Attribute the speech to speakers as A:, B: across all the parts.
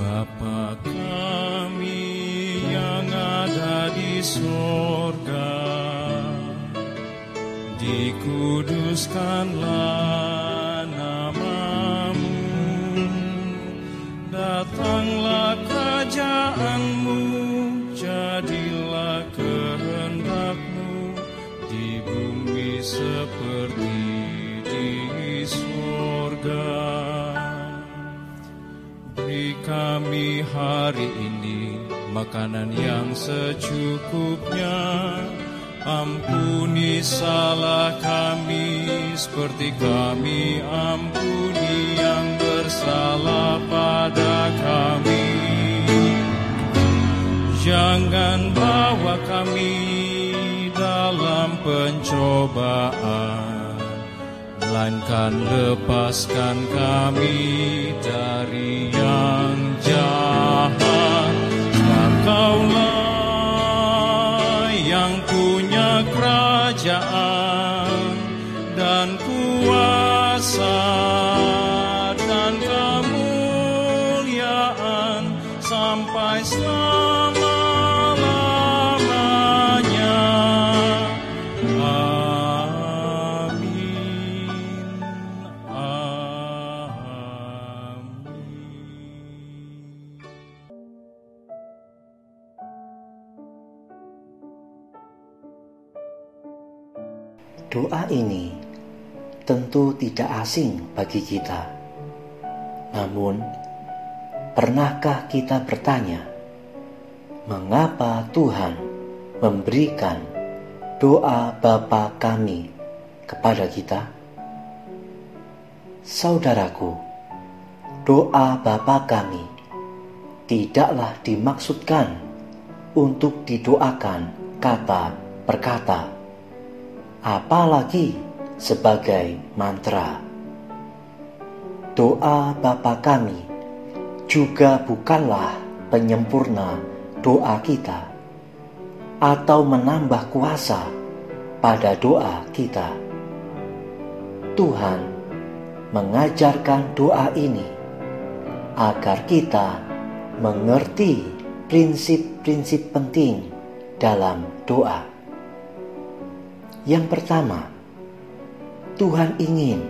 A: Bapa kami yang ada di sorga, dikuduskanlah namamu, datanglah kerajaanmu, jadilah kehendakmu di bumi seperti kami hari ini makanan yang secukupnya. Ampuni salah kami seperti kami ampuni yang bersalah pada kami. Jangan bawa kami dalam pencobaan, melainkan lepaskan kami dari yang. Sebab Kaulah yang punya kerajaan dan kuasa
B: Doa ini tentu tidak asing bagi kita. Namun, pernahkah kita bertanya, mengapa Tuhan memberikan doa Bapa kami kepada kita? Saudaraku, doa Bapa kami tidaklah dimaksudkan untuk didoakan kata per kata apalagi sebagai mantra. Doa Bapa kami juga bukanlah penyempurna doa kita atau menambah kuasa pada doa kita. Tuhan mengajarkan doa ini agar kita mengerti prinsip-prinsip penting dalam doa. Yang pertama, Tuhan ingin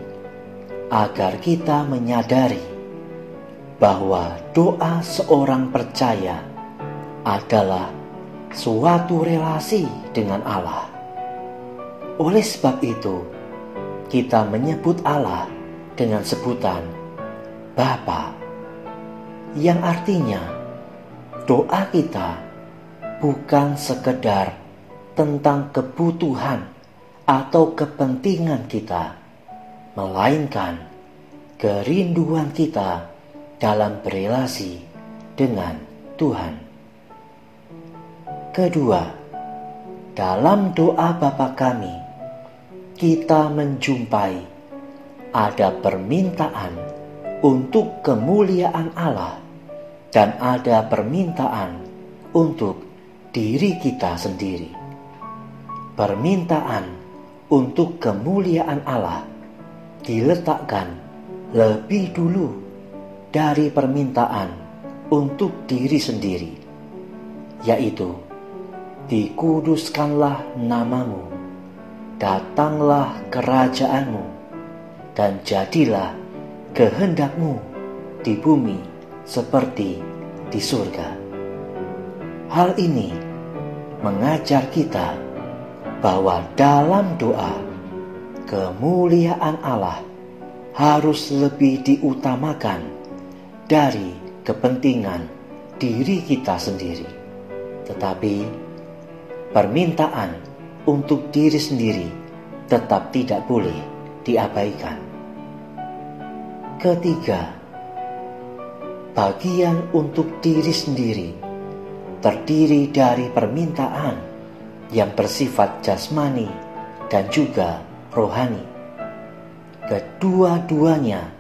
B: agar kita menyadari bahwa doa seorang percaya adalah suatu relasi dengan Allah. Oleh sebab itu, kita menyebut Allah dengan sebutan Bapa, yang artinya doa kita bukan sekedar tentang kebutuhan atau kepentingan kita, melainkan kerinduan kita dalam berelasi dengan Tuhan. Kedua, dalam doa Bapa kami, kita menjumpai ada permintaan untuk kemuliaan Allah dan ada permintaan untuk diri kita sendiri. Permintaan untuk kemuliaan Allah diletakkan lebih dulu dari permintaan untuk diri sendiri, yaitu dikuduskanlah namamu, datanglah kerajaanmu, dan jadilah kehendakmu di bumi seperti di surga. Hal ini mengajar kita bahwa dalam doa kemuliaan Allah harus lebih diutamakan dari kepentingan diri kita sendiri. Tetapi permintaan untuk diri sendiri tetap tidak boleh diabaikan. Ketiga, bagian untuk diri sendiri terdiri dari permintaan yang bersifat jasmani dan juga rohani. Kedua-duanya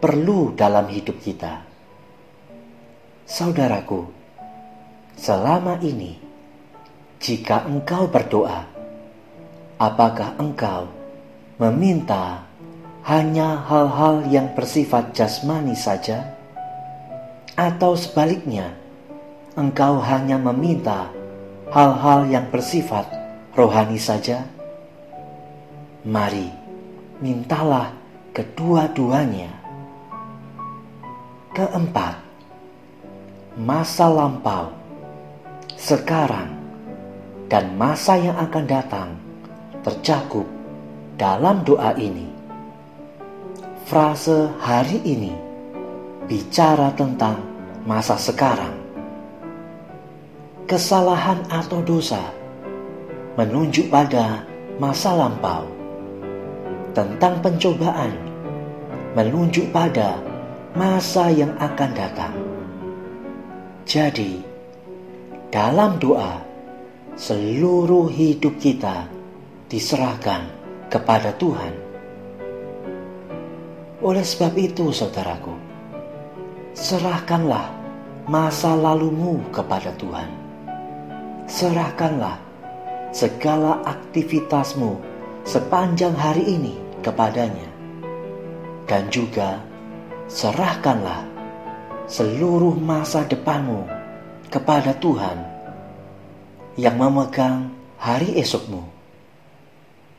B: perlu dalam hidup kita. Saudaraku, selama ini jika engkau berdoa, apakah engkau meminta hanya hal-hal yang bersifat jasmani saja? Atau sebaliknya, engkau hanya meminta hal-hal yang bersifat rohani saja? Mari, mintalah kedua-duanya. Keempat, masa lampau, sekarang, dan masa yang akan datang tercakup dalam doa ini. Frase hari ini bicara tentang masa sekarang. Kesalahan atau dosa menunjuk pada masa lampau. Tentang pencobaan menunjuk pada masa yang akan datang. Jadi, dalam doa, seluruh hidup kita diserahkan kepada Tuhan. Oleh sebab itu, saudaraku, serahkanlah masa lalumu kepada Tuhan. Serahkanlah segala aktivitasmu sepanjang hari ini kepadanya, dan juga serahkanlah seluruh masa depanmu kepada Tuhan yang memegang hari esokmu.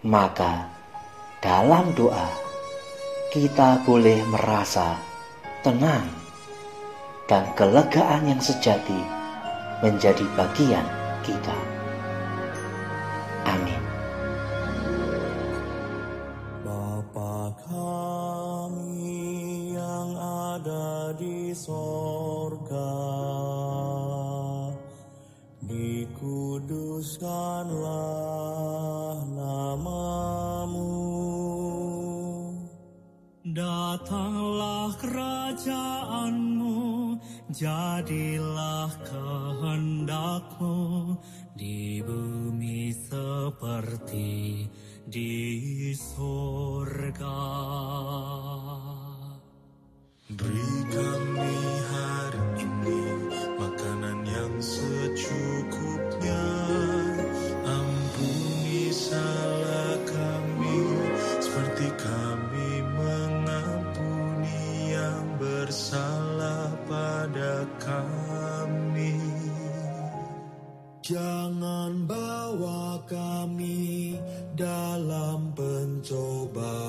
B: Maka, dalam doa kita boleh merasa tenang dan kelegaan yang sejati menjadi bagian kita. Amin.
A: Bapa kami yang ada di sorga, dikuduskanlah namamu. Datanglah kerajaanmu, jadilah kehendakmu di bumi seperti di sorga.
C: Beri pada kami.
A: Jangan bawa kami dalam pencobaan